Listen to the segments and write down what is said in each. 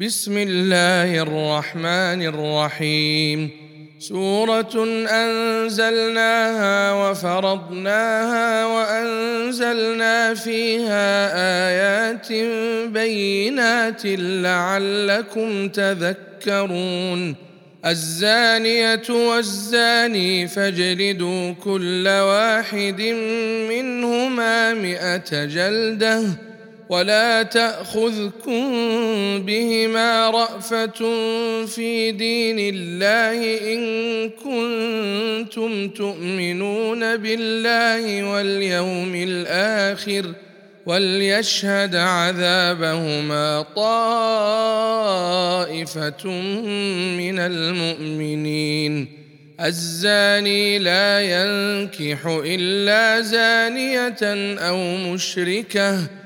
بسم الله الرحمن الرحيم. سورة أنزلناها وفرضناها وأنزلنا فيها آيات بينات لعلكم تذكرون. الزانية والزاني فاجلدوا كل واحد منهما مائه جلدة. ولا تأخذكم بهما رأفة في دين الله إن كنتم تؤمنون بالله واليوم الآخر وليشهد عذابهما طائفة من المؤمنين. الزاني لا ينكح إلا زانية أو مشركة.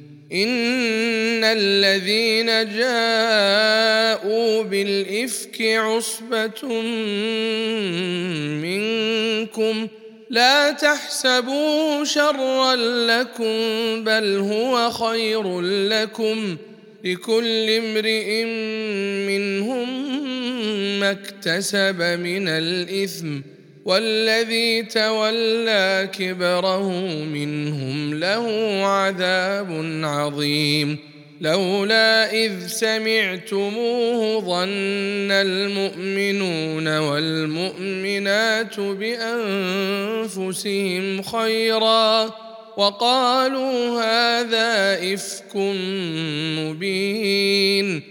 ان الذين جاءوا بالافك عصبه منكم لا تحسبوا شرا لكم بل هو خير لكم لكل امرئ منهم ما اكتسب من الاثم والذي تولى كبره منهم له عذاب عظيم. لولا إذ سمعتموه ظن المؤمنون والمؤمنات بأنفسهم خيرا وقالوا هذا إفك مبين.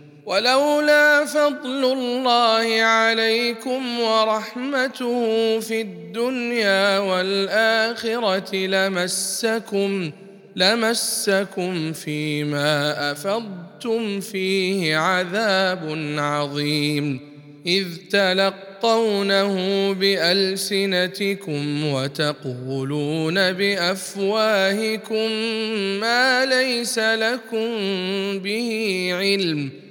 ولولا فضل الله عليكم ورحمته في الدنيا والآخرة لمسكم لمسكم فيما أفضتم فيه عذاب عظيم. إذ تلقونه بألسنتكم وتقولون بأفواهكم ما ليس لكم به علم.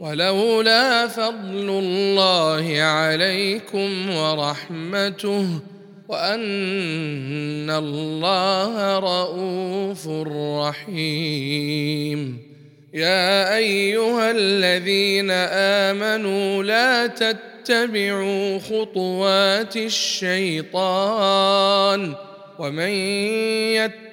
ولولا فضل الله عليكم ورحمته وأن الله رءوف رحيم. يا أيها الذين آمنوا لا تتبعوا خطوات الشيطان ومن يتبع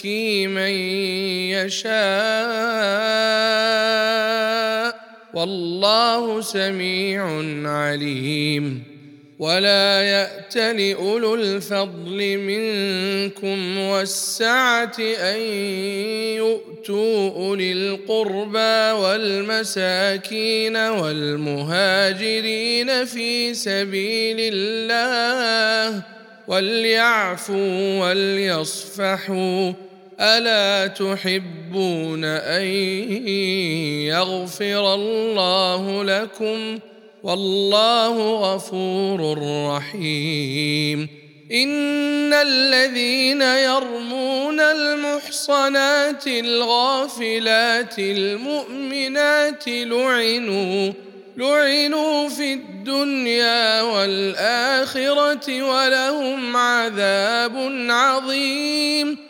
يزكي من يشاء. والله سميع عليم. ولا يأت لأولو الفضل منكم والسعة أن يؤتوا أولي القربى والمساكين والمهاجرين في سبيل الله. وليعفوا وليصفحوا. ألا تحبون أن يغفر الله لكم؟ والله غفور رحيم. إن الذين يرمون المحصنات الغافلات المؤمنات لعنوا لعنوا في الدنيا والآخرة ولهم عذاب عظيم.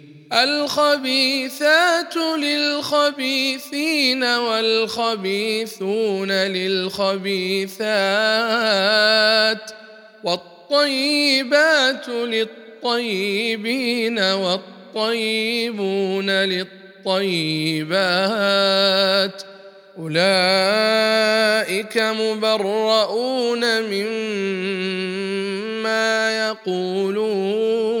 الخبيثات للخبيثين والخبيثون للخبيثات والطيبات للطيبين والطيبون للطيبات أولئك مبرؤون مما يقولون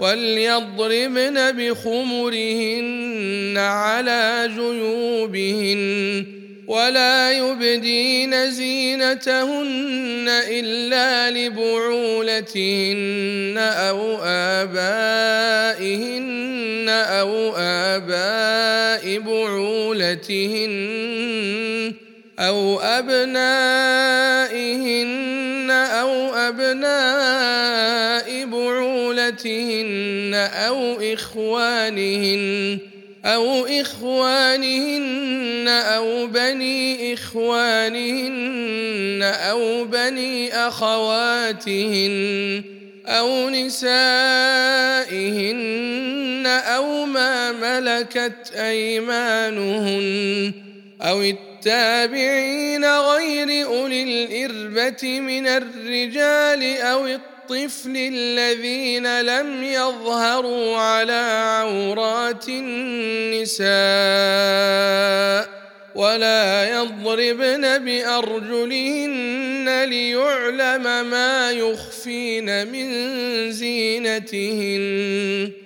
وليضربن بخمرهن على جيوبهن ولا يبدين زينتهن إلا لبعولتهن أو آبائهن أو آباء بعولتهن أو أبنائهن أو ابناء بعولتهن أو اخوانهن أو إخوانهن أو بني إخوانهن أو بني أخواتهن أو نسائهن أو ما ملكت أيمانهن أو التابعين غير أولي الإربة من الرجال أو الطفل الذين لم يظهروا على عورات النساء ولا يضربن بأرجلهن ليعلم ما يخفين من زينتهن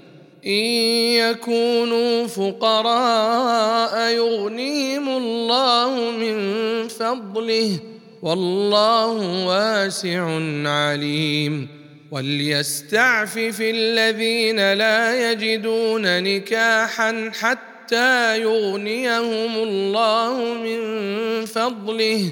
إن يكونوا فقراء يغنيهم الله من فضله والله واسع عليم وليستعفف الذين لا يجدون نكاحا حتى يغنيهم الله من فضله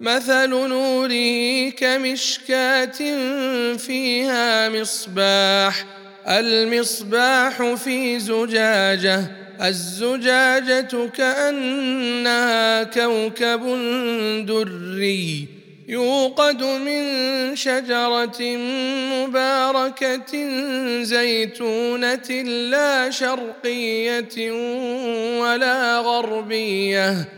مثل نوره كمشكاة فيها مصباح. المصباح في زجاجة الزجاجة كأنها كوكب دري يوقد من شجرة مباركة زيتونة لا شرقية ولا غربية.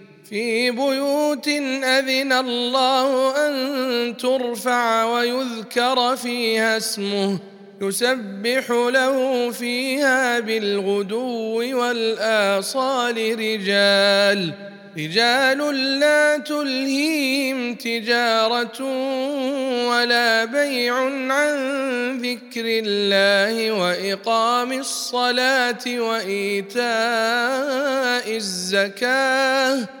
في بيوت أذن الله أن ترفع ويذكر فيها اسمه يسبح له فيها بالغدو والآصال رجال رجال لا تلهيهم تجارة ولا بيع عن ذكر الله وإقام الصلاة وإيتاء الزكاة.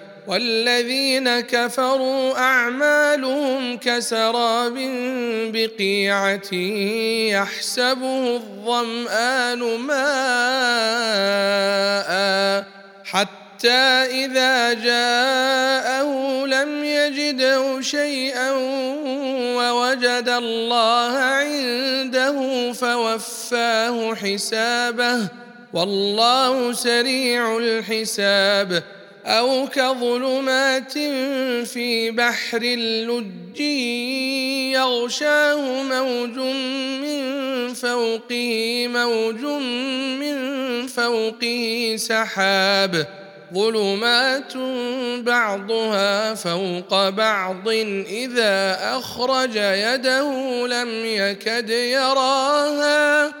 والذين كفروا أعمالهم كسراب بقيعة يحسبه الظمآن ماء حتى إذا جاءه لم يجده شيئا ووجد الله عنده فوفاه حسابه. والله سريع الحساب. أو كظلمات في بحر اللج يغشاه موج من فوقه موج من فوقه سحاب. ظلمات بعضها فوق بعض إذا أخرج يده لم يكد يراها.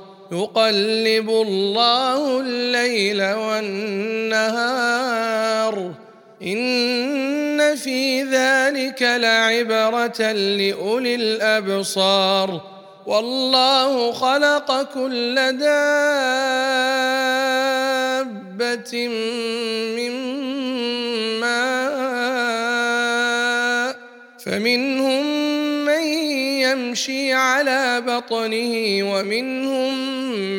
يقلب الله الليل والنهار. إن في ذلك لعبرة لأولي الأبصار. والله خلق كل دابة من ماء فمنهم من يمشي على بطنه ومنهم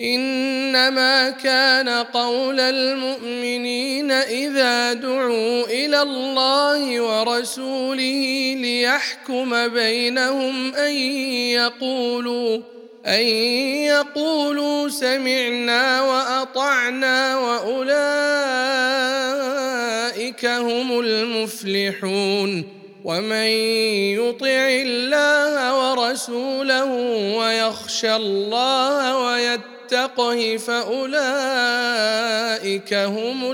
إنما كان قول المؤمنين إذا دعوا إلى الله ورسوله ليحكم بينهم أن يقولوا أن يقولوا سمعنا وأطعنا وأولئك هم المفلحون ومن يطع الله ورسوله ويخشى الله ويتقه فأولئك هم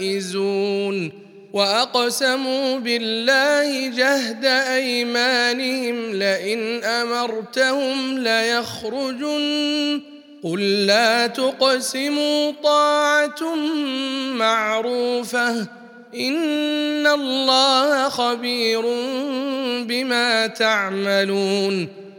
الفائزون وأقسموا بالله جهد أيمانهم لئن أمرتهم ليخرجن. قل لا تقسموا طاعة معروفة. إن الله خبير بما تعملون.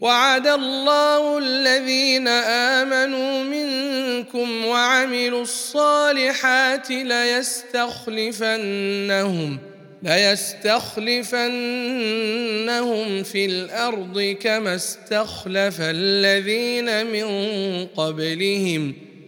وعد الله الذين آمنوا منكم وعملوا الصالحات ليستخلفنهم ليستخلفنهم في الأرض كما استخلف الذين من قبلهم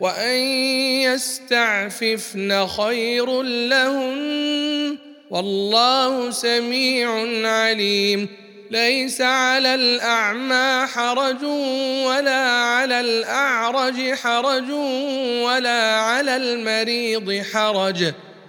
وان يستعففن خير لهن والله سميع عليم ليس على الاعمى حرج ولا على الاعرج حرج ولا على المريض حرج